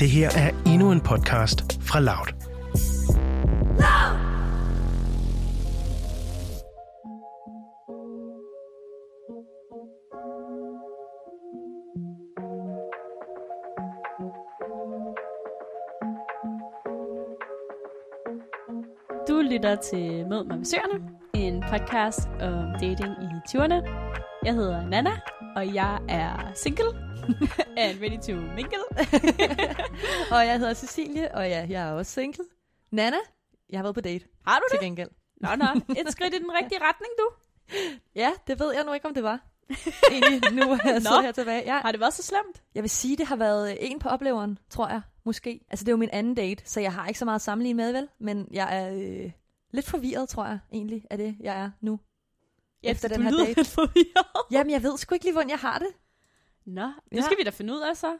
Det her er endnu en podcast fra Loud. Du lytter til Mød mig med Søerne, en podcast om dating i 20'erne. Jeg hedder Nana, og jeg er single and ready to mingle. og jeg hedder Cecilie, og ja, jeg er også single. Nana, jeg har været på date Har du til det? gengæld. Nå, nå. Et skridt i den rigtige retning, du. Ja, det ved jeg nu ikke, om det var. Egentlig, nu er jeg sidder her tilbage. Ja, Har det været så slemt? jeg vil sige, det har været en på opleveren, tror jeg, måske. Altså, det er jo min anden date, så jeg har ikke så meget at sammenligne med, vel? Men jeg er øh, lidt forvirret, tror jeg, egentlig, af det, jeg er nu. Efter du den her lyder date. forvirret. Jamen, jeg ved sgu ikke lige, hvordan jeg har det. Nå, det Ja. skal vi da finde ud af så.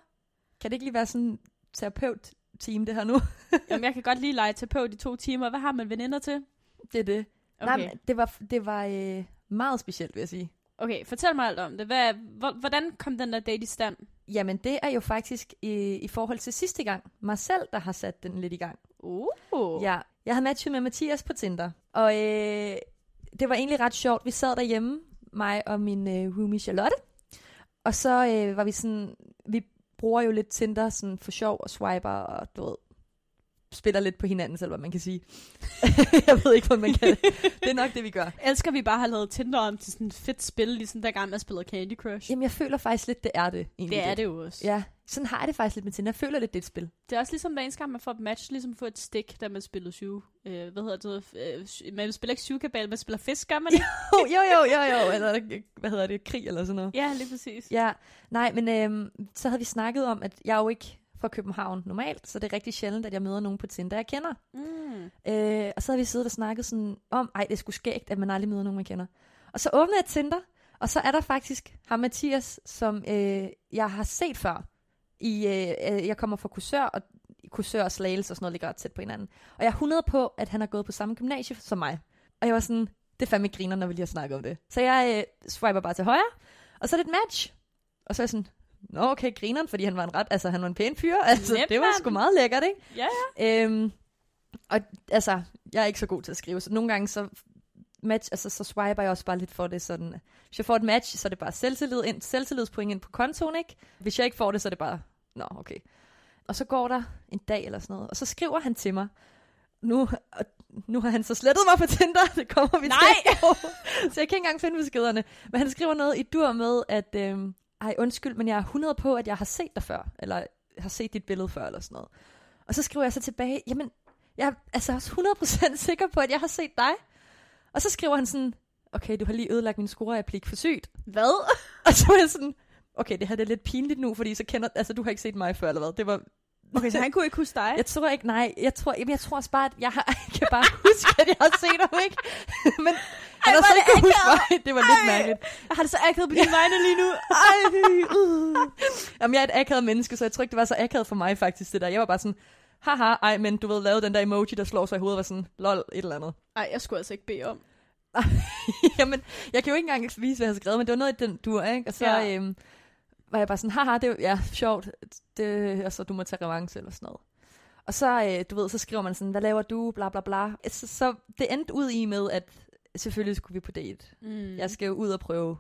Kan det ikke lige være sådan en terapeut-team, det her nu? Jamen, jeg kan godt lige lege terapeut i to timer. Hvad har man veninder til? det er det. Okay. Nej, det var, det var øh, meget specielt, vil jeg sige. okay, fortæl mig alt om det. Hvad, hvor, hvordan kom den der date i stand? Jamen, det er jo faktisk i, i forhold til sidste gang, mig selv, der har sat den lidt i gang. Uh. Ja, jeg havde matchet med Mathias på Tinder, og øh, det var egentlig ret sjovt. Vi sad derhjemme, mig og min øh, roomie Charlotte, og så øh, var vi sådan, vi bruger jo lidt Tinder sådan for sjov og swiper, og du ved, spiller lidt på hinanden selv, hvad man kan sige. jeg ved ikke, hvordan man kan det. Det er nok det, vi gør. Elsker vi bare har lavet Tinder om til sådan et fedt spil, ligesom dengang man spillede Candy Crush. Jamen, jeg føler faktisk lidt, det er det. Egentlig det er det jo også. Ja, sådan har jeg det faktisk lidt med Tinder. Jeg føler lidt, det er et spil. Det er også ligesom hver eneste gang, man får et match, ligesom få et stik, da man spillede syv. Øh, hvad hedder det? Øh, man spiller ikke syvkabal, man spiller fisk, gør man ikke? jo, jo, jo, jo, jo. Eller, hvad hedder det? Krig eller sådan noget. ja, lige præcis. Ja, nej, men øhm, så havde vi snakket om, at jeg jo ikke fra København normalt, så det er rigtig sjældent, at jeg møder nogen på Tinder, jeg kender. Mm. Øh, og så havde vi siddet og snakket sådan om, ej, det er sgu skægt, at man aldrig møder nogen, man kender. Og så åbnede jeg Tinder, og så er der faktisk ham Mathias, som øh, jeg har set før. I, øh, øh, jeg kommer fra Kursør, og Kursør og Slagelse og sådan noget ligger ret tæt på hinanden. Og jeg er 100 på, at han har gået på samme gymnasie som mig. Og jeg var sådan, det er fandme griner, når vi lige har snakket om det. Så jeg øh, swiper bare til højre, og så er det et match. Og så er jeg sådan, nå okay, grineren, fordi han var en ret, altså han var en pæn fyr. Altså, Nemt, det var sgu meget lækkert, ikke? Ja, ja. Øhm, og altså, jeg er ikke så god til at skrive, så nogle gange så match, altså så swiper jeg også bare lidt for det sådan. Hvis jeg får et match, så er det bare selvtillid ind, selvtillidspoint ind på kontoen, ikke? Hvis jeg ikke får det, så er det bare, nå, okay. Og så går der en dag eller sådan noget, og så skriver han til mig, nu, nu har han så slettet mig på Tinder, det kommer vi Nej! til. så jeg kan ikke engang finde beskederne. Men han skriver noget i dur med, at, øhm, ej undskyld, men jeg er 100 på, at jeg har set dig før, eller har set dit billede før, eller sådan noget. Og så skriver jeg så tilbage, jamen, jeg er altså også 100% sikker på, at jeg har set dig. Og så skriver han sådan, okay, du har lige ødelagt min scorereplik for sygt. Hvad? Og så er jeg sådan, okay, det her det er lidt pinligt nu, fordi så kender, altså du har ikke set mig før, eller hvad? Det var, Okay, så han kunne ikke huske dig? jeg tror ikke, nej, jeg tror, jamen, jeg tror også bare, at jeg, har, jeg kan bare huske, at jeg har set ham, ikke? Men han har så ikke huske mig. Det var lidt Ej. mærkeligt. Jeg har det så akavet på dine vegne lige nu. Ej, uh. Jamen, jeg er et akavet menneske, så jeg tror ikke, det var så akavet for mig faktisk, det der. Jeg var bare sådan, haha, ej, men du ved, lavede den der emoji, der slår sig i hovedet, var sådan, lol, et eller andet. Ej, jeg skulle altså ikke bede om. Jamen, jeg kan jo ikke engang vise, hvad jeg har skrevet, men det var noget i den dur, ikke? Og så ja. øhm, var jeg bare sådan, haha, det er ja, sjovt, det, og så du må tage revanche eller sådan noget. Og så, øh, du ved, så skriver man sådan, hvad laver du, bla bla bla. Så, så det endte ud i med, at selvfølgelig skulle vi på date. Mm. Jeg skal jo ud og prøve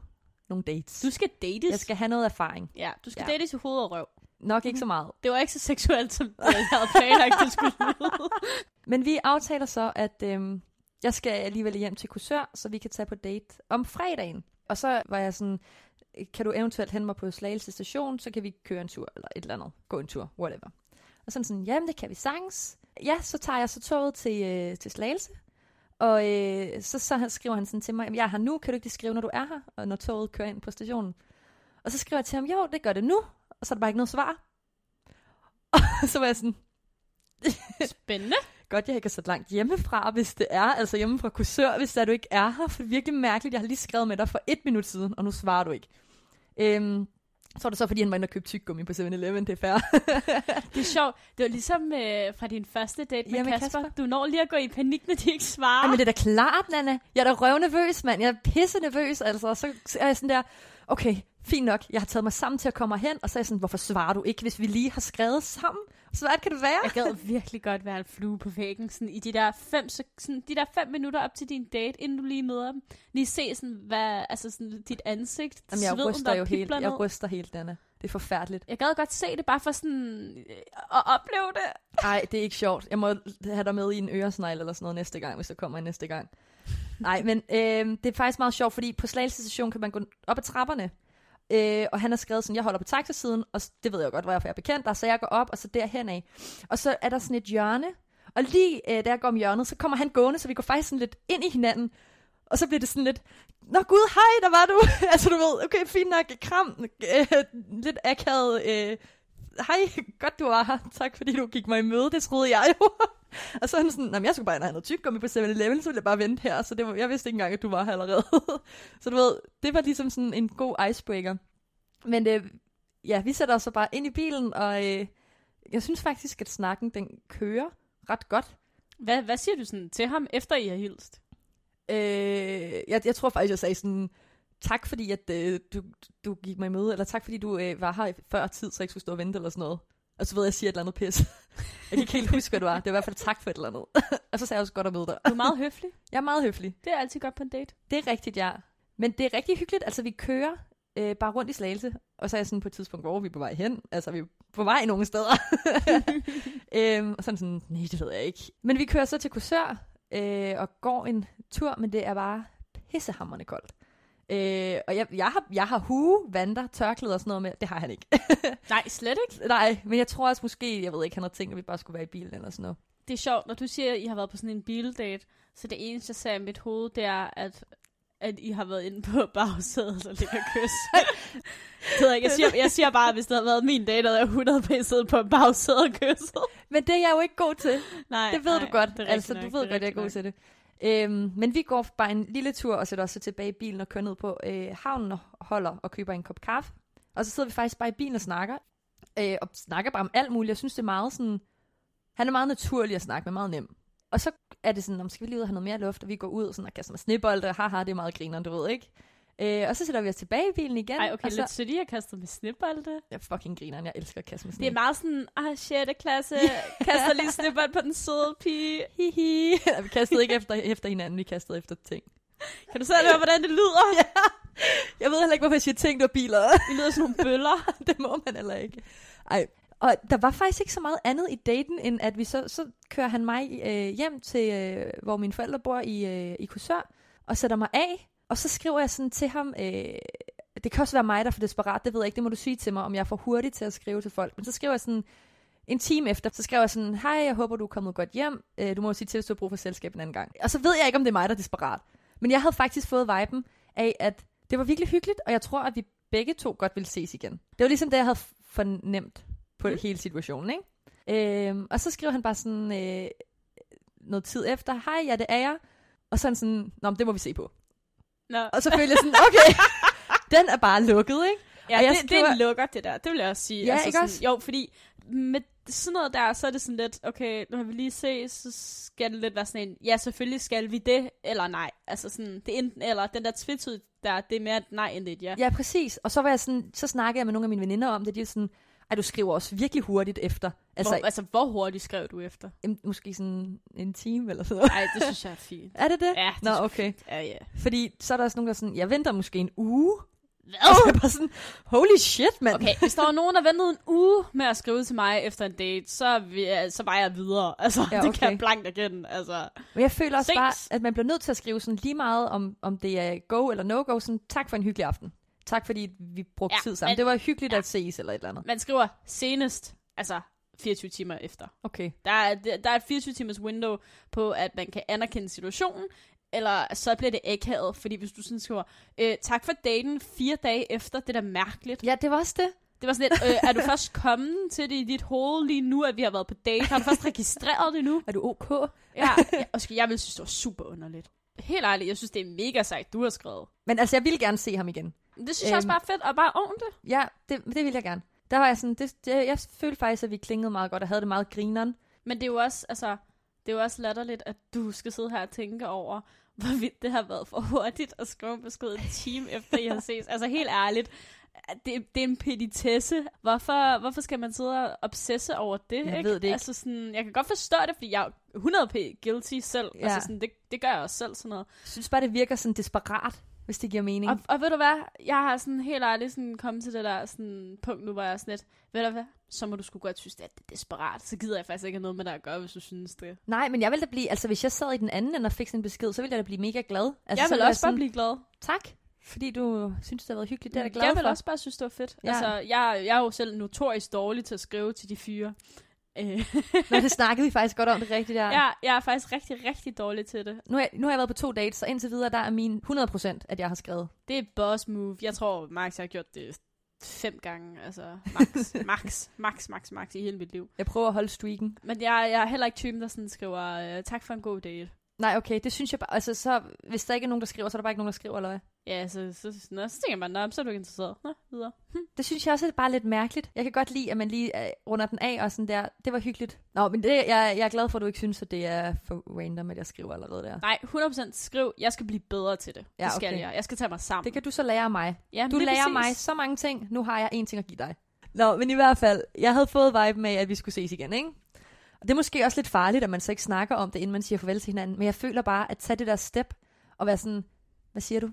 nogle dates. Du skal dates. Jeg skal have noget erfaring. Ja, du skal Ja. dates i hoved og røv. Nok ikke så meget. Det var ikke så seksuelt, som jeg havde planlagt, det skulle. Men vi aftaler så, at øhm, jeg skal alligevel hjem til Kursør, så vi kan tage på date om fredagen. Og så var jeg sådan, kan du eventuelt hente mig på Slagelse station, så kan vi køre en tur, eller et eller andet, gå en tur, whatever. Og sådan sådan, jamen det kan vi sagtens. Ja, så tager jeg så toget til, øh, til Slagelse, og øh, så, så skriver han sådan til mig, "Jamen, jeg er her nu, kan du ikke lige skrive, når du er her, og når toget kører ind på stationen. Og så skriver jeg til ham, jo, det gør det nu, og så er der bare ikke noget svar. Og så var jeg sådan, Spændende. Godt, jeg ikke er så langt hjemmefra, hvis det er. Altså hjemme fra kursør, hvis det er, du ikke er her. For det er virkelig mærkeligt. Jeg har lige skrevet med dig for et minut siden, og nu svarer du ikke. Øhm, så var det så, fordi han var inde og købte tyggegummi på 7-Eleven. Det er fair. Det er sjovt. Det var ligesom øh, fra din første date med, Ja, med Kasper. Kasper. Du når lige at gå i panik, når de ikke svarer. Ej, men det er da klart, Nana. Jeg er da røvnervøs, mand. Jeg er pisse nervøs, altså. Og så er jeg sådan der, okay, fint nok. Jeg har taget mig sammen til at komme hen, og så er jeg sådan, hvorfor svarer du ikke, hvis vi lige har skrevet sammen? Svært kan det være? Jeg gad virkelig godt være en flue på væggen, sådan i de der fem, sådan, de der fem minutter op til din date, inden du lige møder dem. Lige se sådan, hvad, altså sådan dit ansigt, Jamen, jeg sveden, ryster der jo helt. pibler Jeg ned. ryster helt, Anna. Det er forfærdeligt. Jeg gad godt se det, bare for sådan øh, at opleve det. Nej, det er ikke sjovt. Jeg må have dig med i en øresnegl eller sådan noget næste gang, hvis der kommer en næste gang. Nej, men øh, det er faktisk meget sjovt, fordi på Slagelse station kan man gå op ad trapperne. Øh, og han har skrevet sådan, jeg holder på taxasiden, og det ved jeg jo godt, hvor jeg er bekendt der, så jeg går op, og så derhen af. Og så er der sådan et hjørne, og lige øh, da jeg går om hjørnet, så kommer han gående, så vi går faktisk sådan lidt ind i hinanden. Og så bliver det sådan lidt, Nå gud, hej, der var du. altså du ved, okay, fint nok, kram, øh, lidt akavet, øh, hej, godt du var her, tak fordi du gik mig i møde, det troede jeg jo. og så er han sådan, "Nå, men jeg skulle bare have noget tyggegummi på 7-Eleven, så ville jeg bare vente her, så det var, jeg vidste ikke engang, at du var her allerede. så du ved, det var ligesom sådan en god icebreaker. Men øh, ja, vi sætter os så bare ind i bilen, og øh, jeg synes faktisk, at snakken, den kører ret godt. Hvad, hvad siger du sådan til ham, efter I har hilst? Øh, jeg, jeg tror faktisk, jeg sagde sådan, tak fordi, at øh, du, du gik mig i møde, eller tak fordi du øh, var her før tid, så jeg ikke skulle stå og vente eller sådan noget. Og så ved jeg, at jeg siger et eller andet pis. jeg kan ikke helt huske, hvad det var. Det var i hvert fald tak for et eller andet. og så sagde jeg også godt at møde dig. Du er meget høflig. Jeg er meget høflig. Det er altid godt på en date. Det er rigtigt, ja. Men det er rigtig hyggeligt. Altså, vi kører øh, bare rundt i Slagelse, og så er jeg sådan på et tidspunkt, hvor er vi på vej hen? Altså, vi er på vej nogle steder. øhm, og sådan sådan, nej, det ved jeg ikke. Men vi kører så til Kursør, øh, og går en tur, men det er bare pissehammerende koldt. Øh, og jeg, jeg, har, jeg har hue, vanter, tørklæder og sådan noget med. Det har han ikke. Nej, slet ikke. Nej, men jeg tror også måske, jeg ved ikke, han har tænkt, at vi bare skulle være i bilen eller sådan noget. Det er sjovt, når du siger, at I har været på sådan en bildate, så det eneste, jeg ser i mit hoved, det er, at, at I har været inde på bagsædet og ligger kys. jeg, ikke. jeg, siger, jeg siger bare, at hvis det havde været min date, havde jeg 100 p siddet på bagsædet og kysset. Men det er jeg jo ikke god til. Nej, Det ved nej, du godt. Altså, du nok, ved godt, jeg er god rigtigt til det. Øhm, men vi går bare en lille tur, og sætter os så tilbage i bilen og kører ned på øh, havnen og holder og køber en kop kaffe. Og så sidder vi faktisk bare i bilen og snakker. Øh, og snakker bare om alt muligt. Jeg synes, det er meget sådan... Han er meget naturlig at snakke med, meget nem. Og så er det sådan, om skal vi lige ud og have noget mere luft, og vi går ud og, sådan, og kaster med snebolde, og haha, det er meget griner, du ved ikke. Øh, og så sætter vi os tilbage i bilen igen. Ej, okay, og så, lidt sødt, I har kastet med snibbolde. Jeg fucking griner, jeg elsker at kaste med Det er sne. meget sådan, ah, 6. klasse, kaster lige snibbold på den søde pige. Hihi. vi kastede ikke efter, efter hinanden, vi kastede efter ting. Kan du selv høre, hvordan det lyder? Ja. Jeg ved heller ikke, hvorfor jeg siger ting, der er biler. Det lyder sådan nogle bøller. det må man heller ikke. Ej. Og der var faktisk ikke så meget andet i daten, end at vi så, så kører han mig øh, hjem til, øh, hvor mine forældre bor i, øh, i Kursør, og sætter mig af, og så skriver jeg sådan til ham, øh, det kan også være mig, der er for desperat, det ved jeg ikke, det må du sige til mig, om jeg er for hurtig til at skrive til folk. Men så skriver jeg sådan, en time efter, så skrev jeg sådan, hej, jeg håber, du er kommet godt hjem. Øh, du må jo sige til, hvis du har brug for selskab en anden gang. Og så ved jeg ikke, om det er mig, der er desperat. Men jeg havde faktisk fået viben af, at det var virkelig hyggeligt, og jeg tror, at vi begge to godt ville ses igen. Det var ligesom det, jeg havde fornemt på mm. hele situationen, ikke? Øhm, og så skriver han bare sådan øh, noget tid efter, hej, ja, det er jeg. Og sådan sådan, nå, det må vi se på. Nå. Og så følte jeg sådan, okay, den er bare lukket, ikke? Ja, Og jeg det, skriver- det lukker det der. Det vil jeg også sige. Ja, ikke sådan, også? Jo, fordi med sådan noget der, så er det sådan lidt, okay, nu har vi lige set, så skal det lidt være sådan en, ja, selvfølgelig skal vi det, eller nej. Altså sådan, det enten eller. Den der tvetydig der, det er mere et nej end et ja. Ja, præcis. Og så var jeg sådan, så snakkede jeg med nogle af mine veninder om det, de er sådan, ej, du skriver også virkelig hurtigt efter. Altså, hvor, altså, hvor hurtigt skrev du efter? em, måske sådan en time eller sådan noget. Nej, det synes jeg er fint. Er det det? Ja, det Nå, okay. fint. Ja, ja. Fordi så er der også nogen, der er sådan, jeg venter måske en uge. Hvad? Og så er jeg bare sådan, holy shit, mand. Okay, hvis der var nogen, der ventede en uge med at skrive til mig efter en date, så, vi, så var jeg videre. Altså, Ja, okay. det kan jeg blankt igen. Altså, Men jeg føler også Ses. bare, at man bliver nødt til at skrive sådan lige meget, om, om det er go eller no-go. Sådan, tak for en hyggelig aften. Tak fordi vi brugte Ja, tid sammen. men- Det var hyggeligt ja. at ses eller et eller andet. man skriver senest, altså 24 timer efter. Okay. Der er, der er et 24 timers window på, at man kan anerkende situationen, eller så bliver det akavet, fordi hvis du sådan skriver, øh, tak for daten fire dage efter, det er da mærkeligt. Ja, det var også det. Det var sådan lidt, øh, er du først kommet til det i dit hoved lige nu, at vi har været på date? Har du først registreret det nu? Er du ok? Ja, ja og jeg vil synes, det var super underligt. Helt ærligt, jeg synes, det er mega sejt, du har skrevet. Men altså, jeg ville gerne se ham igen. Det synes jeg også Øhm. bare er fedt, og bare det. Ja, det, det ville jeg gerne. Der var jeg sådan, det, det, jeg følte faktisk, at vi klingede meget godt og havde det meget grineren. Men det er jo også, altså, det er jo også latterligt, at du skal sidde her og tænke over, hvorvidt det har været for hurtigt at skrive en besked en time efter, I har ses. Altså helt ærligt, det, det er en petitesse. Hvorfor, hvorfor skal man sidde og obsesse over det? Jeg ikke? ved det ikke. Altså sådan, jeg kan godt forstå det, fordi jeg er 100p guilty selv. Ja. Altså sådan, det, det gør jeg også selv sådan noget. Jeg synes bare, det virker sådan desperat, hvis det giver mening. Og, og ved du hvad, jeg har sådan helt ærligt sådan kommet til det der sådan punkt nu, hvor jeg er sådan lidt, ved du hvad, så må du sgu godt synes, at det er desperat. Så gider jeg faktisk ikke have noget med dig at gøre, hvis du synes det. Nej, men jeg ville da blive, altså hvis jeg sad i den anden ende og fik sådan en besked, så ville jeg da blive mega glad. Altså, jeg vil også bare sådan, blive glad. Tak, fordi du synes, det har været hyggeligt. Det er jeg glad jeg vil for. også bare synes, det var fedt. Ja. Altså, jeg, jeg er jo selv notorisk dårlig til at skrive til de fyre. Nå, det snakkede vi faktisk godt om, det rigtigt der. jeg, jeg er faktisk rigtig, rigtig dårlig til det. Nu, har jeg, nu har jeg været på to dates, så indtil videre, der er min 100% at jeg har skrevet. Det er boss move. Jeg tror, Max har gjort det fem gange. Altså, max, max, max, max, max i hele mit liv. Jeg prøver at holde streaken. Men jeg, jeg er heller ikke typen, der sådan skriver, øh, tak for en god date. Nej, okay, det synes jeg bare, altså så, hvis der ikke er nogen, der skriver, så er der bare ikke nogen, der skriver, eller hvad? Ja, så, så, nå, så tænker man, nå, så er du ikke interesseret. Nå, videre. Det synes jeg også er bare lidt mærkeligt. Jeg kan godt lide, at man lige øh, runder den af og sådan der. Det var hyggeligt. Nå, men det, jeg, jeg er glad for, at du ikke synes, at det er for random, at jeg skriver allerede der. Nej, 100% skriv, jeg skal blive bedre til det. Ja, det skal okay. jeg. Jeg skal tage mig sammen. Det kan du så lære mig. ja, Du lærer mig så mange ting. Nu har jeg en ting at give dig. Nå, men i hvert fald, jeg havde fået vibe med, at vi skulle ses igen, ikke? Og det er måske også lidt farligt, at man så ikke snakker om det, inden man siger farvel til hinanden. Men jeg føler bare, at tage det der step og være sådan, hvad siger du?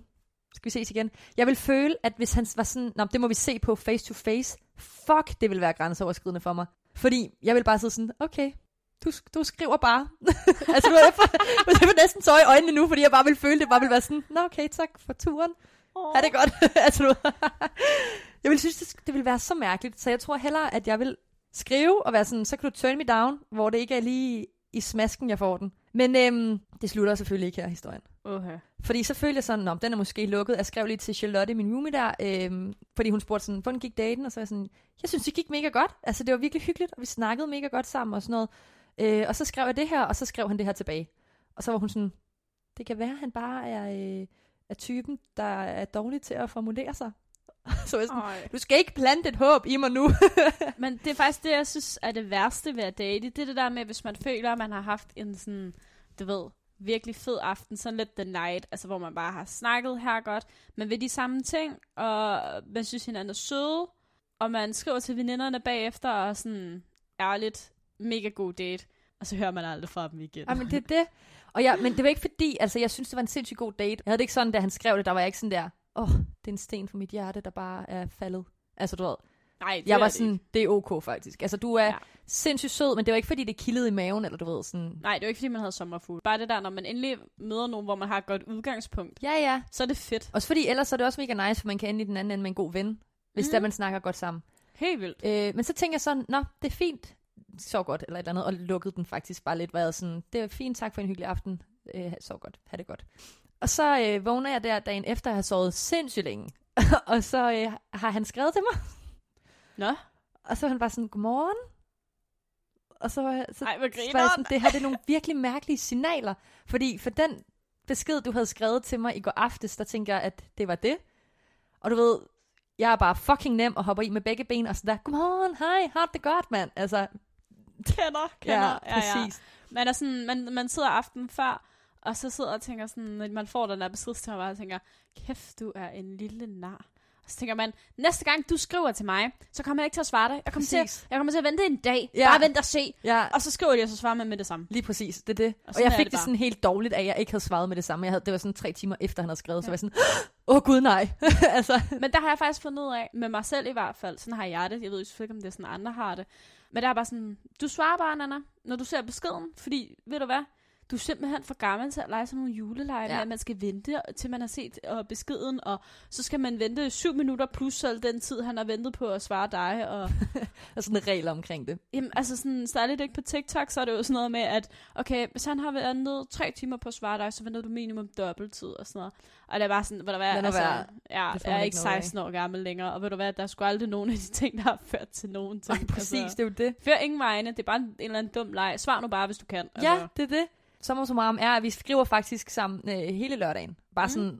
Skal vi ses igen? Jeg vil føle, at hvis han var sådan, Nå, det må vi se på face to face. Fuck, det vil være grænseoverskridende for mig. Fordi jeg vil bare sidde sådan, okay, du, du skriver bare. altså, du er for, jeg vil næsten tøje i øjnene nu, fordi jeg bare vil føle, det bare vil være sådan, nå okay, tak for turen. Oh. Ha' det godt. altså, du... jeg vil synes, det, det vil være så mærkeligt, så jeg tror hellere, at jeg vil skrive og være sådan, så kan du turn me down, hvor det ikke er lige i smasken, jeg får den. Men øhm, det slutter selvfølgelig ikke her, historien. Okay. Fordi så følte jeg sådan, om den er måske lukket. Jeg skrev lige til Charlotte, min roomie der, øhm, fordi hun spurgte sådan, hvordan gik daten? Og så var jeg sådan, jeg synes, det gik mega godt. Altså, det var virkelig hyggeligt, og vi snakkede mega godt sammen og sådan noget. Øh, og så skrev jeg det her, og så skrev han det her tilbage. Og så var hun sådan, det kan være, han bare er, øh, er typen, der er dårlig til at formulere sig. så jeg sådan, Ej. du skal ikke plante et håb i mig nu. Men det er faktisk det, jeg synes er det værste ved at date. Det er det der med, hvis man føler, at man har haft en sådan, du ved, virkelig fed aften, sådan lidt the night, altså hvor man bare har snakket her godt, men ved de samme ting, og man synes hinanden er søde, og man skriver til veninderne bagefter, og sådan, ærligt, mega god date, og så hører man aldrig fra dem igen. Ja, men det er det. Og jeg, men det var ikke fordi, altså jeg synes, det var en sindssygt god date. Jeg havde det ikke sådan, da han skrev det, der var jeg ikke sådan der, åh, oh, det er en sten for mit hjerte, der bare er faldet. Altså du ved, Nej, det jeg er var det sådan, ikke. det er ok faktisk. Altså du er Ja. sindssygt sød, men det var ikke fordi, det kildede i maven, eller du ved, sådan... Nej, det jo ikke, fordi man havde sommerfugl. Bare det der, når man endelig møder nogen, hvor man har et godt udgangspunkt, Ja, ja. så er det fedt. Også fordi ellers er det også mega nice, for man kan ende i den anden ende med en god ven, hvis mm. der man snakker godt sammen. Helt vildt. Øh, men så tænker jeg sådan, nå, det er fint, så godt, eller et eller andet, og lukkede den faktisk bare lidt, været sådan, det er fint, tak for en hyggelig aften, øh, så godt, ha' det godt. Og så øh, vågner jeg der dagen efter at have sovet sindssygt længe, og så øh, har han skrevet til mig, Nå, og så var han bare sådan, godmorgen, og så, var jeg- så, Ej, så var jeg sådan, det her det er nogle virkelig mærkelige signaler, fordi for den besked, du havde skrevet til mig i går aftes, der tænker jeg, at det var det, og du ved, jeg er bare fucking nem og hopper i med begge ben, og så der, godmorgen, hej, har det godt, mand? Altså, kender, kender. ja, præcis. Man, er sådan, man, man sidder aften før, og så sidder og tænker sådan, når man får den der besked til mig, og tænker, kæft, du er en lille nar. Og så tænker man, næste gang du skriver til mig, så kommer jeg ikke til at svare dig. Jeg kommer, til, jeg kommer til at vente en dag. Ja. Bare vente og se. Ja, Og så skriver de, og så svarer man med det samme. lige præcis, det er det. Og, og jeg fik det det, sådan helt dårligt, at jeg ikke havde svaret med det samme. Jeg havde, det var sådan tre timer efter, han havde skrevet, så var jeg sådan, åh oh, gud nej. altså, Men der har jeg faktisk fundet ud af, med mig selv i hvert fald, sådan har jeg det. Jeg ved ikke, om det er sådan, andre har det. Men der er bare sådan, du svarer bare, Nana, når du ser beskeden. Fordi, ved du hvad? Du er simpelthen for gammel til at lege sådan nogle juleleje, ja. At man skal vente, til man har set uh, beskeden, og så skal man vente syv minutter plus al den tid, han har ventet på at svare dig. Og, der er sådan en regel omkring det. jamen, altså sådan, særligt ikke på TikTok, så er det jo sådan noget med, at okay, hvis han har ventet tre timer på at svare dig, så venter du minimum dobbelttid og sådan noget. Og det er bare sådan, hvad, Lad nu altså, være. ja, jeg er ikke ikke noget af. 16 år gammel længere, og ved du hvad, der er sgu aldrig nogen af de ting, der har ført til nogen ting. Nej, præcis, Altså, det er jo det. før ingen vegne, det er bare en, en eller anden dum leg. Svar nu bare, hvis du kan. Altså. Ja, det er det. Sommer summarum er, at vi skriver faktisk sammen øh, hele lørdagen. Bare Mm. sådan,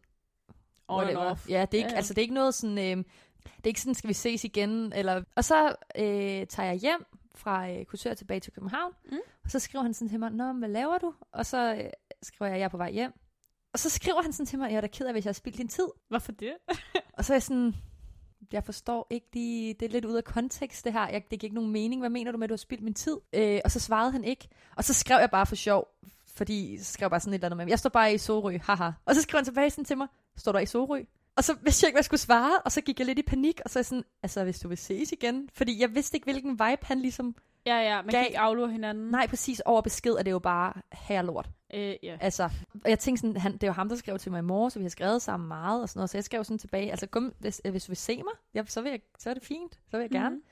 On and off. Ja, det er ikke, Ja, ja. altså det er ikke noget sådan, øh, det er ikke sådan, skal vi ses igen, eller, og så øh, tager jeg hjem fra øh, kursør tilbage til København, Mm. og så skriver han sådan til mig, Nå, hvad laver du? Og så øh, skriver jeg, jeg er på vej hjem. Og så skriver han sådan til mig, jeg er da ked af, hvis jeg har spildt din tid. Hvorfor det? Og så er jeg sådan, jeg forstår ikke lige, det er lidt ud af kontekst det her, jeg, det giver ikke nogen mening, hvad mener du med, at du har spildt min tid? Øh, og så svarede han ikke, og så skrev jeg bare for sjov, fordi så skrev bare sådan et eller andet med, jeg står bare i Sorø, haha. Og så skrev han tilbage sådan til mig, står der i Sorø? Og så vidste jeg ikke, hvad jeg skulle svare, og så gik jeg lidt i panik, og så er jeg sådan, altså hvis du vil ses igen, fordi jeg vidste ikke, hvilken vibe han ligesom, Ja, ja, man Gav- kan ikke aflure hinanden. nej præcis over besked, er det jo bare her lort. Øh, ja. Altså, og jeg tænkte sådan, han, det er jo ham, der skrev til mig i morges, så vi har skrevet sammen meget og sådan noget, så jeg skrev sådan tilbage, altså kom, hvis, hvis du vil se mig, ja, så, vil jeg, så er det fint, så vil jeg gerne. Mhm.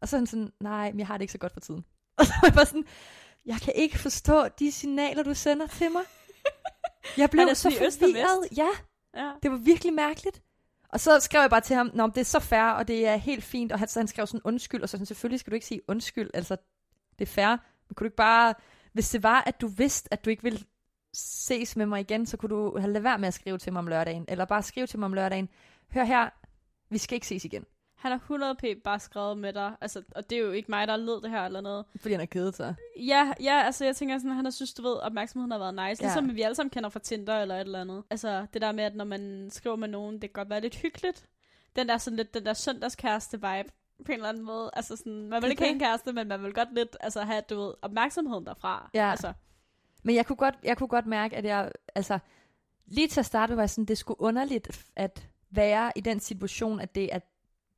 Og så er han sådan, nej, men jeg har det ikke så godt for tiden. Og så var jeg bare sådan, jeg kan ikke forstå de signaler, du sender til mig. Jeg blev så forvirret. Ja, Ja. det var virkelig mærkeligt. Og så skrev jeg bare til ham, Nå, det er så fair, og det er helt fint. Og han, så han skrev sådan undskyld, og så sådan, selvfølgelig skal du ikke sige undskyld. Altså, det er fair. Men kunne du ikke bare, hvis det var, at du vidste, at du ikke ville ses med mig igen, så kunne du have lade være med at skrive til mig om lørdagen. Eller bare skrive til mig om lørdagen. Hør her, vi skal ikke ses igen. Han har 100 p bare skrevet med dig, altså, og det er jo ikke mig, der ledet det her eller noget. Fordi han er kedet sig. Ja, ja, altså jeg tænker sådan, han har synes, du ved, opmærksomheden har været nice. Ja. Ligesom vi alle sammen kender fra Tinder eller et eller andet. Altså det der med, at når man skriver med nogen, det kan godt være lidt hyggeligt. Den der sådan lidt, den der søndagskæreste vibe på en eller anden måde. Altså sådan, man vil ikke have en kæreste, men man vil godt lidt altså, have, du ved, opmærksomheden derfra. Ja. Altså, Men jeg kunne godt, jeg kunne godt mærke, at jeg, altså, lige til at starte var sådan, det skulle underligt at være i den situation, at det er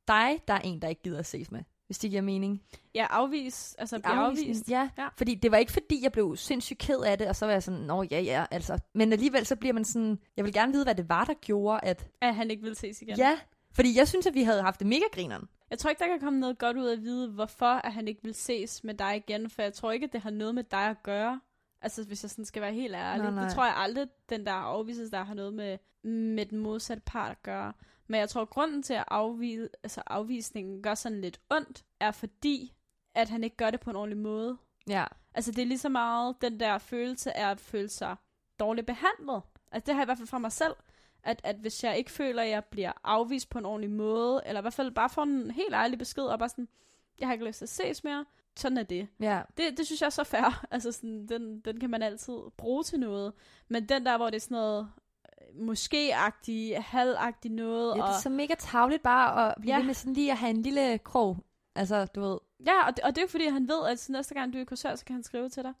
dig, der er en, der ikke gider at ses med. Hvis det giver mening. ja, afvis, altså blive afvist. Ja, Ja. fordi det var ikke fordi, jeg blev sindssygt ked af det, og så var jeg sådan, nå ja, ja, altså. Men alligevel så bliver man sådan, jeg vil gerne vide, hvad det var, der gjorde, at... At han ikke vil ses igen. Ja, fordi jeg synes, at vi havde haft det mega grineren. Jeg tror ikke, der kan komme noget godt ud af at vide, hvorfor at han ikke vil ses med dig igen, for jeg tror ikke, at det har noget med dig at gøre. Altså, hvis jeg sådan skal være helt ærlig. Nej, nej. Det tror jeg aldrig, den der afvises, der har noget med, med den modsatte part at gøre. Men jeg tror, at grunden til, at afvise, altså afvisningen gør sådan lidt ondt, er fordi, at han ikke gør det på en ordentlig måde. Ja, Altså, det er lige så meget den der følelse af at føle sig dårligt behandlet. Altså, det har jeg i hvert fald fra mig selv. At, at hvis jeg ikke føler, at jeg bliver afvist på en ordentlig måde, eller i hvert fald bare får en helt ærlig besked, og bare sådan, jeg har ikke lyst til at ses mere, sådan er det. ja. Det, det synes jeg er så fair. Altså, sådan, den, den kan man altid bruge til noget. Men den der, hvor det er sådan noget, måske-agtig, halvagtig noget, ja og, det er så mega tavligt bare at blive Ja. ved med sådan lige at have en lille krog. Altså, du ved, ja, og det, og det er jo fordi, han ved, at næste gang du er i kursør, så kan han skrive til dig,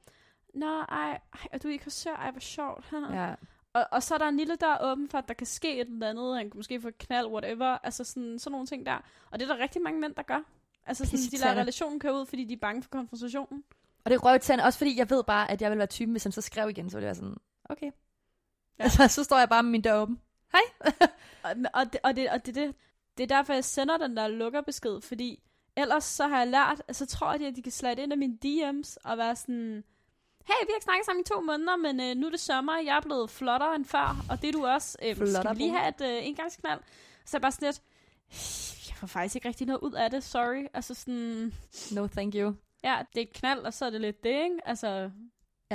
Nå, ej, ej, er du i kursør? Ej, hvor sjovt. ja. Og, og så er der en lille dør åben for, at der kan ske et eller andet. Han kan måske få et knald, whatever. Altså sådan, sådan nogle ting der. Og det er der rigtig mange mænd, der gør. Altså sådan, de lader relationen køre ud, fordi de er bange for konfrontationen. Og det er røvtagende, også fordi jeg ved bare, at jeg vil være typen, hvis han så skrev igen, så ville jeg være sådan, okay. Altså, så står jeg bare med min dør åben. Hej. Og, det, og, det, og det, det, det er derfor, jeg sender den der lukkerbesked, fordi ellers så har jeg lært, så tror jeg, at de kan slide ind af mine DM's og være sådan, hey, vi har ikke snakket sammen i to måneder, men øh, nu er det sommer, jeg er blevet flottere end før, og det er du også. Øh, skal Flotter, vi lige have et øh, engangsknald? Så er jeg bare sådan lidt, jeg får faktisk ikke rigtig noget ud af det, sorry. Altså sådan, No, thank you. ja, det er et knald, og så er det lidt det, ikke? Altså,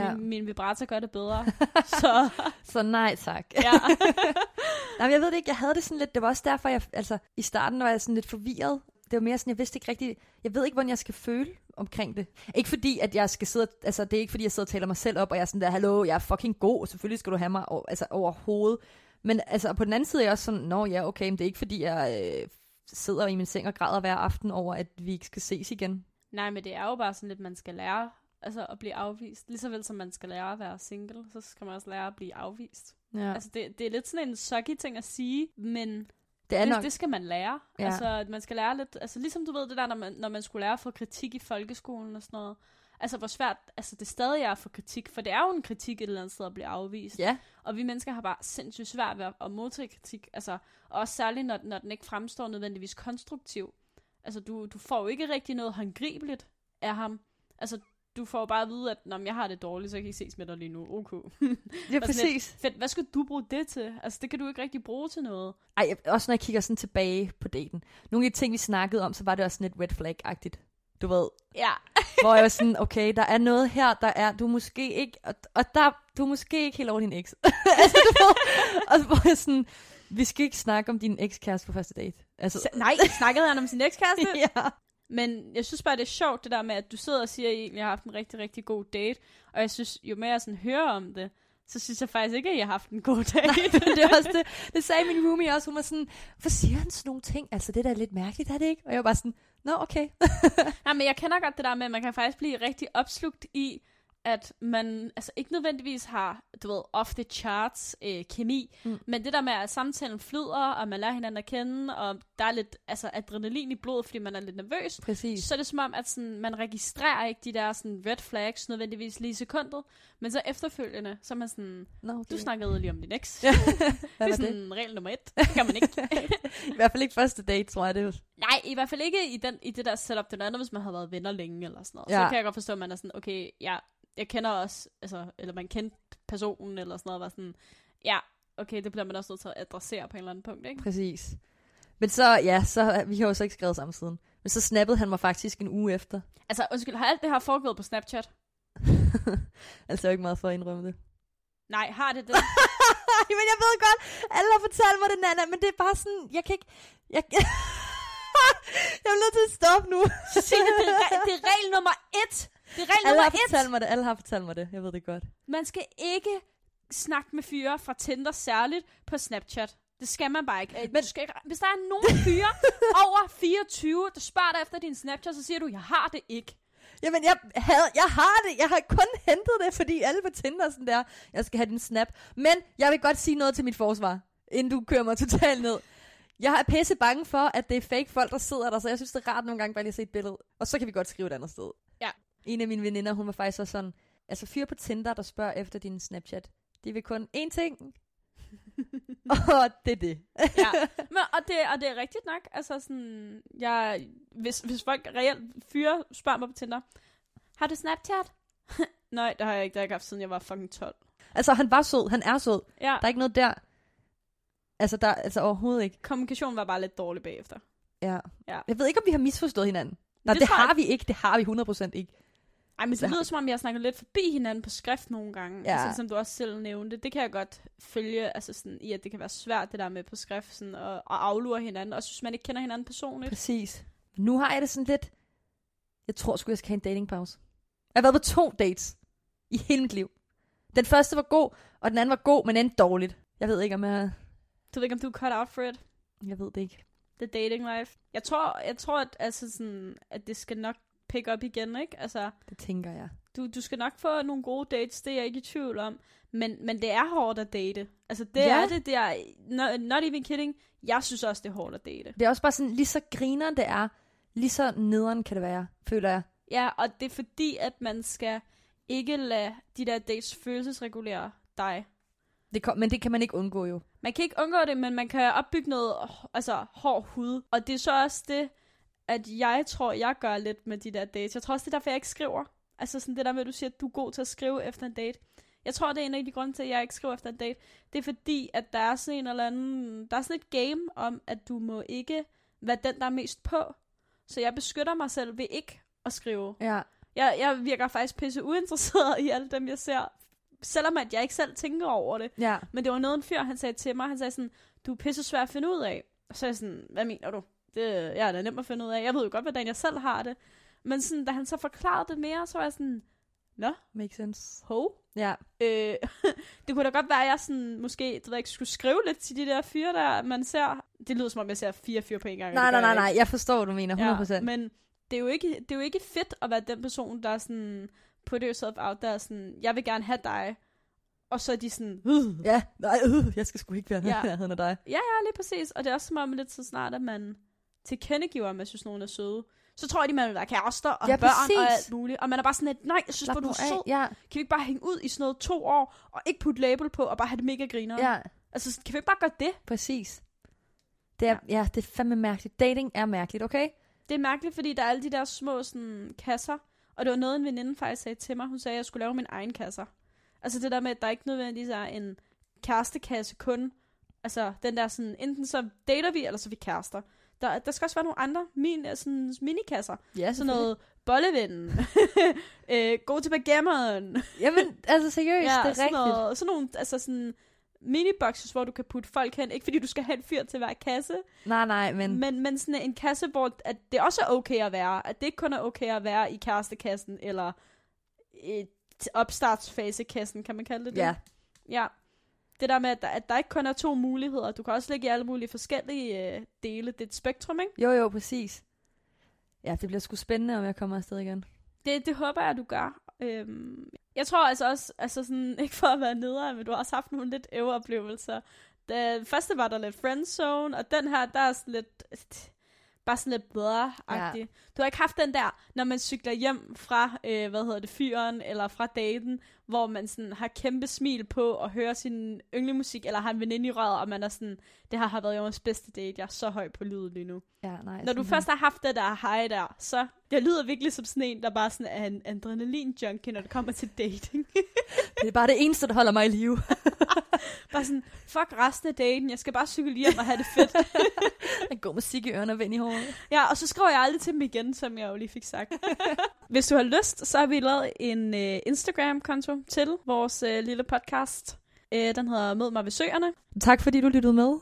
ja. Min, min vibrator gør det bedre. så, Så nej tak. ja. Nej, men jeg ved det ikke, jeg havde det sådan lidt, det var også derfor, jeg, altså, i starten var jeg sådan lidt forvirret. Det var mere sådan, jeg vidste ikke rigtigt, jeg ved ikke, hvordan jeg skal føle omkring det. Ikke fordi, at jeg skal sidde, altså det er ikke fordi, jeg sidder og taler mig selv op, og jeg er sådan der, hallo, jeg er fucking god, og selvfølgelig skal du have mig over, altså, overhovedet. Men altså, på den anden side er jeg også sådan, nå ja, okay, men det er ikke fordi, jeg øh, sidder i min seng og græder hver aften over, at vi ikke skal ses igen. Nej, men det er jo bare sådan lidt, man skal lære altså at blive afvist. Lige så vel som man skal lære at være single, så skal man også lære at blive afvist. Ja. Altså det, det er lidt sådan en sucky ting at sige, men det er det, nok, det skal man lære. Ja. Altså man skal lære lidt, altså ligesom du ved det der, når man, når man skulle lære at få kritik i folkeskolen og sådan noget. Altså hvor svært, altså det stadig er at få kritik, for det er jo en kritik et eller andet sted at blive afvist. ja, Og vi mennesker har bare sindssygt svært ved at, at modtage kritik. Altså, og også særligt, når, når den ikke fremstår nødvendigvis konstruktiv. Altså, du, du får jo ikke rigtig noget håndgribeligt af ham. Altså, du får bare at vide, at Nå, men jeg har det dårligt, så jeg kan ikke ses med dig lige nu. Okay. ja præcis. Fedt, hvad skal du bruge det til? Altså, det kan du ikke rigtig bruge til noget. Ej, også når jeg kigger sådan tilbage på daten. Nogle af de ting, vi snakkede om, så var det også sådan lidt red flag-agtigt. Du ved, Ja. hvor jeg var sådan, okay, der er noget her, der er, du er måske ikke, og, og der, du er måske ikke helt over din eks. altså, du ved, og hvor jeg sådan, vi skal ikke snakke om din ekskæreste på første date. Altså, Så, nej, snakkede han om sin ekskæreste? ja. Men jeg synes bare, det er sjovt, det der med, at du sidder og siger, at I egentlig har haft en rigtig, rigtig god date. Og jeg synes, jo mere jeg sådan hører om det, så synes jeg faktisk ikke, at jeg har haft en god dag. Nej, det er også det. Det sagde min roomie også. Hun var sådan, hvor siger han sådan nogle ting? Altså, det der er lidt mærkeligt, er det ikke? Og jeg var bare sådan, nå, okay. Nej, men jeg kender godt det der med, at man kan faktisk blive rigtig opslugt i, at man altså ikke nødvendigvis har, du ved, off the charts øh, kemi, Mm. men det der med, at samtalen flyder, og man lærer hinanden at kende, og der er lidt altså, adrenalin i blodet, fordi man er lidt nervøs, Præcis. så er det som om, at sådan, man registrerer ikke de der sådan, red flags nødvendigvis lige i sekundet, men så efterfølgende, så er man sådan, Nå, okay. du snakkede lige om din eks. Ja, det er sådan det? regel nummer et. Det kan man ikke. I hvert fald ikke første date, tror jeg. Det er. Nej, i hvert fald ikke i, den, i det der setup. Det er noget andet, hvis man har været venner længe eller sådan noget. Ja. Så kan jeg godt forstå, at man er sådan, okay, ja, jeg kender også, altså, eller man kendte personen eller sådan noget, var sådan, ja, okay, det bliver man også nødt til at adressere på en eller anden punkt, ikke? Præcis. Men så, ja, så, vi har jo så ikke skrevet sammen siden. Men så snappede han mig faktisk en uge efter. Altså, undskyld, har alt det her foregået på Snapchat? altså, jeg er jo ikke meget for at indrømme det. Nej, har det det? men jeg ved godt, alle har fortalt mig det, Nana, men det er bare sådan, jeg kan ikke... Jeg, jeg er nødt til at stoppe nu. Signe, det, er, det er regel nummer et. Det er regel alle nummer har et. fortalt mig det, alle har fortalt mig det. Jeg ved det godt. Man skal ikke snakke med fyre fra Tinder særligt på Snapchat. Det skal man bare ikke. Men, Men- du skal ikke hvis der er nogen fyre over 24, der spørger dig efter din Snapchat, så siger du, jeg har det ikke. Jamen, jeg, havde, jeg har det. Jeg har kun hentet det, fordi alle på Tinder er sådan der, jeg skal have din snap. Men jeg vil godt sige noget til mit forsvar, inden du kører mig totalt ned. Jeg er pisse bange for, at det er fake folk, der sidder der, så jeg synes, det er rart nogle gange bare lige at se et billede. Og så kan vi godt skrive et andet sted. En af mine veninder, hun var faktisk også sådan, altså fyre på Tinder, der spørger efter din Snapchat. De vil kun én ting. og det er det. ja. Men, og, det, og det er rigtigt nok. Altså sådan, jeg, hvis, hvis folk reelt fyre spørger mig på Tinder, har du Snapchat? Nej, det har jeg ikke. Det har jeg ikke haft, siden jeg var fucking 12. Altså, han var sød. Han er sød. Ja, Der er ikke noget der. Altså, der altså overhovedet ikke. kommunikationen var bare lidt dårlig bagefter. Ja. Ja. Jeg ved ikke, om vi har misforstået hinanden. Nej, det, Det tror jeg har vi ikke. Det har vi 100% ikke. Ej, men det har lyder som om, jeg snakker lidt forbi hinanden på skrift nogle gange. Ja. Altså, som du også selv nævnte. Det kan jeg godt følge, altså sådan, i at det kan være svært, det der med på skrift, sådan, at, at aflure hinanden. Også hvis man ikke kender hinanden personligt. Præcis. Nu har jeg det sådan lidt... Jeg tror sgu, jeg skal have en datingpause. Jeg har været på to dates i hele mit liv. Den første var god, og den anden var god, men endte dårligt. Jeg ved ikke, om jeg... Du ved ikke, om du er cut out for it? Jeg ved det ikke. The dating life. Jeg tror, jeg tror at, altså sådan, at det skal nok pick up igen, ikke? Altså, Det tænker jeg. du, du skal nok få nogle gode dates, det er jeg ikke i tvivl om. Men, men det er hårdt at date. Altså, det Ja. er det, det er, not, not even kidding. Jeg synes også, det er hårdt at date. Det er også bare sådan, lige så griner det er, lige så nederen kan det være, føler jeg. Ja, og det er fordi, at man skal ikke lade de der dates følelsesregulere dig. Det kom, men det kan man ikke undgå jo. Man kan ikke undgå det, men man kan opbygge noget altså, hård hud. Og det er så også det, at jeg tror, jeg gør lidt med de der dates. Jeg tror også, det er derfor, jeg ikke skriver. Altså sådan det der med, at du siger, at du er god til at skrive efter en date. Jeg tror, det er en af de grunde til, at jeg ikke skriver efter en date. Det er fordi, at der er sådan en eller anden... Der er sådan et game om, at du må ikke være den, der er mest på. Så jeg beskytter mig selv ved ikke at skrive. Ja. Jeg, jeg virker faktisk pisse uinteresseret i alle dem, jeg ser. Selvom at jeg ikke selv tænker over det. Ja. Men det var noget, en fyr, han sagde til mig. Han sagde sådan, du er pisse svær at finde ud af. Og så er jeg sådan, hvad mener du? Det ja, det er nemt at finde ud af. Jeg ved jo godt, hvordan jeg selv har det. Men sådan, da han så forklarede det mere, så var jeg sådan, nå, Makes sense. ho. Ja. Øh, det kunne da godt være, at jeg sådan, måske, det ved jeg ikke, skulle skrive lidt til de der fyre der, man ser. Det lyder som om, jeg ser fire fyre på en gang. Nej, det nej, nej, nej. Jeg forstår, hvad du mener. 100%. Ja, men det er, jo ikke, det er jo ikke fedt at være den person, der er sådan, put yourself out der, sådan, jeg vil gerne have dig. Og så er de sådan, øh. Ja, nej, øh, jeg skal sgu ikke være Ja. nærheden af dig. Ja, ja, lige præcis. Og det er også som om lidt så snart, at man tilkendegiver, at man synes, nogen er søde. Så tror de, man vil være kærester og Ja, børn præcis. og alt muligt. Og man er bare sådan lidt, nej, jeg synes, Slap hvor du er sød. Ja, Kan vi ikke bare hænge ud i sådan noget to år, og ikke putte label på, og bare have det mega griner? ja, Altså, kan vi ikke bare gøre det? præcis. Det er, ja. ja, det er fandme mærkeligt. Dating er mærkeligt, okay? Det er mærkeligt, fordi der er alle de der små sådan, kasser. Og det var noget, en veninde faktisk sagde til mig. Hun sagde, at jeg skulle lave min egen kasser. Altså det der med, at der ikke nødvendigvis er en kærestekasse kun. Altså den der sådan, enten så dater vi, eller så er vi kærester. Der, der skal også være nogle andre min, sådan, minikasser. Ja, Sådan noget bollevennen. øh, god til backgammon. Jamen, altså seriøst, det er sådan rigtigt. Noget, sådan nogle, altså sådan miniboxes, hvor du kan putte folk hen. Ikke fordi du skal have en fyr til hver kasse, Nej, nej, men... men, men sådan en kasse, hvor at det også er okay at være. At det ikke kun er okay at være i kærestekassen, eller i opstartsfasekassen, kan man kalde det det? Ja, Ja. Det der med, at der, at der ikke kun er to muligheder. Du kan også lægge i alle mulige forskellige øh, dele. Det er et spektrum, ikke? Jo, jo, præcis. Ja, det bliver sgu spændende, om jeg kommer afsted igen. Det, det håber jeg, du gør. Øhm, jeg tror altså også, altså sådan, ikke for at være nederen, men du har også haft nogle lidt øvre oplevelser. Det første var der lidt friendzone, og den her, der er sådan lidt, bare sådan lidt bedre ja. Du har ikke haft den der, når man cykler hjem fra, øh, hvad hedder det, fyren, eller fra daten, hvor man sådan har kæmpe smil på og hører sin yndlingsmusik, eller har en veninde i røret, og man er sådan, det her har været jordens bedste date, jeg er så høj på lyden lige nu. Ja, nej, Når du først har haft det der high der, så jeg lyder virkelig som sådan en, der bare sådan er en adrenalin-junkie, når det kommer til dating. det er bare det eneste, der holder mig i live. bare sådan, fuck resten af daten, jeg skal bare cykle hjem og have det fedt. en god musik i ørerne og vind i håret. Ja, og så skriver jeg aldrig til dem igen, som jeg jo lige fik sagt. Hvis du har lyst, så har vi lavet en uh, Instagram-konto til vores øh, lille podcast. Øh, den hedder Mød mig ved søerne. Tak fordi du lyttede med.